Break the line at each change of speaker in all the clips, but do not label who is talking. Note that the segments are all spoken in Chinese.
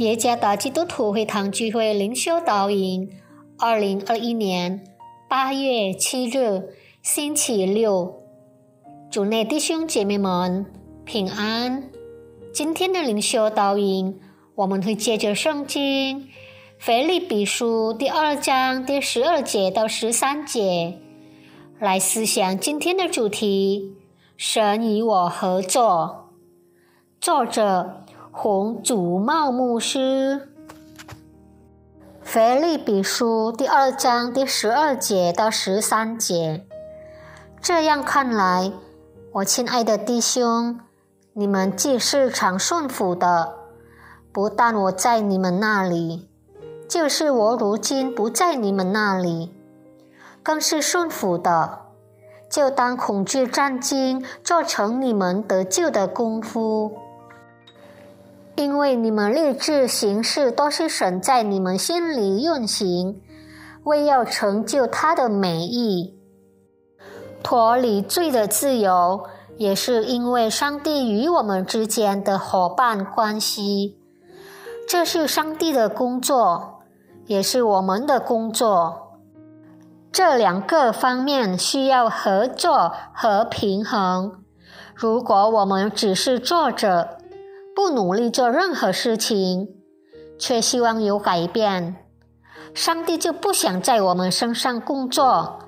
耶加达基督徒会堂聚会灵修导引，二零二一年八月七日星期六，主内弟兄姐妹们平安。今天的灵修导引，我们会借着圣经腓立比书第二章第十二节到十三节来思想今天的主题：神与我合作。作者。红祖茂牧师，腓立比书第二章第十二节到十三节。这样看来，我亲爱的弟兄，你们既是常顺服的，不但我在你们那里，就是我如今不在你们那里，更是顺服的，就当恐惧战惊，做成你们得救的功夫。因为你们立志行事都是神在你们心里运行，为要成就他的美意，脱离罪的自由，也是因为上帝与我们之间的伙伴关系。这是上帝的工作，也是我们的工作。这两个方面需要合作和平衡。如果我们只是坐着，不努力做任何事情，却希望有改变，上帝就不想在我们身上工作。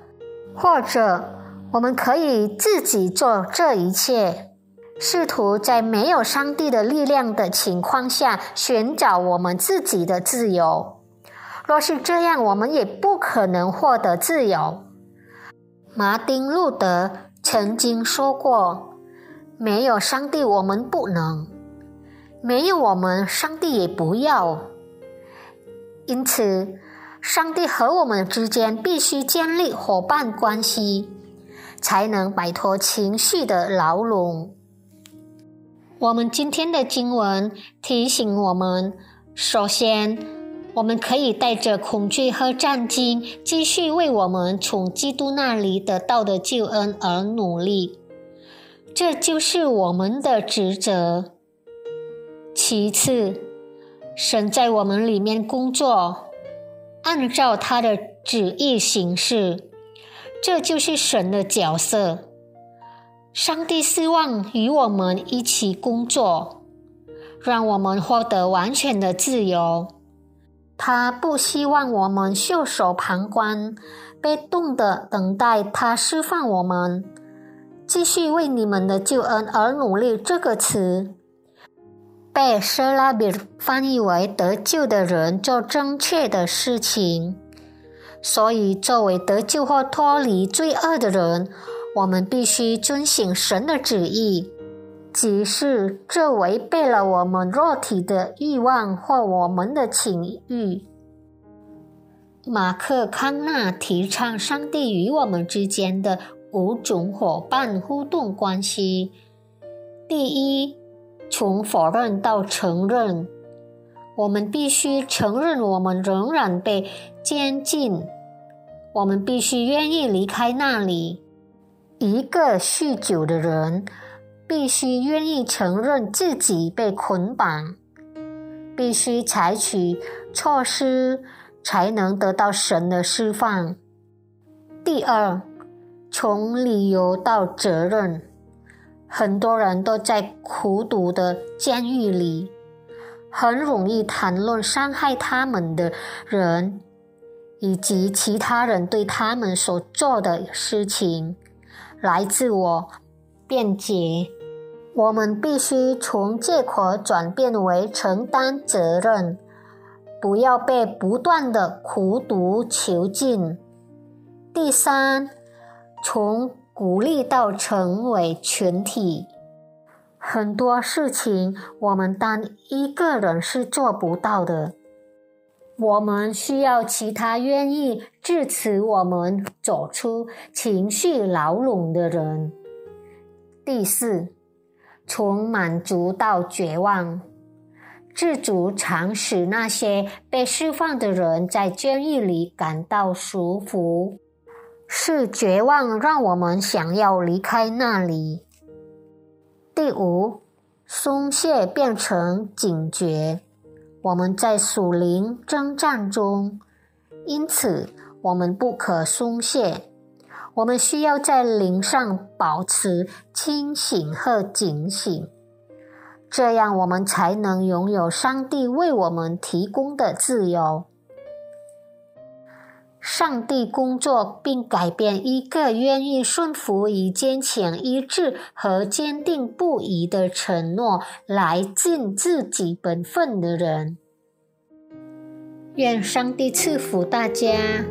或者，我们可以自己做这一切，试图在没有上帝的力量的情况下寻找我们自己的自由。若是这样，我们也不可能获得自由。马丁·路德曾经说过：“没有上帝，我们不能。”没有我们，上帝也不要。因此，上帝和我们之间必须建立伙伴关系，才能摆脱情绪的牢笼。我们今天的经文提醒我们：首先，我们可以带着恐惧和战惊，继续为我们从基督那里得到的救恩而努力，这就是我们的职责。其次，神在我们里面工作，按照他的旨意行事，这就是神的角色。上帝希望与我们一起工作，让我们获得完全的自由。他不希望我们袖手旁观，被动的等待他释放我们，继续为你们的救恩而努力。这个词。被舍拉比翻译为得救的人做正确的事情，所以作为得救或脱离罪恶的人，我们必须遵循神的旨意，即使这违背了我们肉体的欲望或我们的情欲。马克·康纳提倡上帝与我们之间的五种伙伴互动关系。第一。从否认到承认，我们必须承认我们仍然被监禁。我们必须愿意离开那里。一个酗酒的人必须愿意承认自己被捆绑，必须采取措施才能得到神的释放。第二，从理由到责任。很多人都在苦读的监狱里，很容易谈论伤害他们的人，以及其他人对他们所做的事情，来自我辩解。我们必须从借口转变为承担责任，不要被不断的苦读囚禁。第三，从。鼓励到成为群体，很多事情我们单一个人是做不到的。我们需要其他愿意支持我们走出情绪牢笼的人。第四，从满足到绝望，知足常使那些被释放的人在监狱里感到舒服。是绝望让我们想要离开那里。第五，松懈变成警觉，我们在属灵征战中，因此我们不可松懈。我们需要在灵上保持清醒和警醒，这样我们才能拥有上帝为我们提供的自由。上帝工作并改变一个愿意顺服以坚强一致和坚定不移的承诺来尽自己本分的人。愿上帝赐福大家。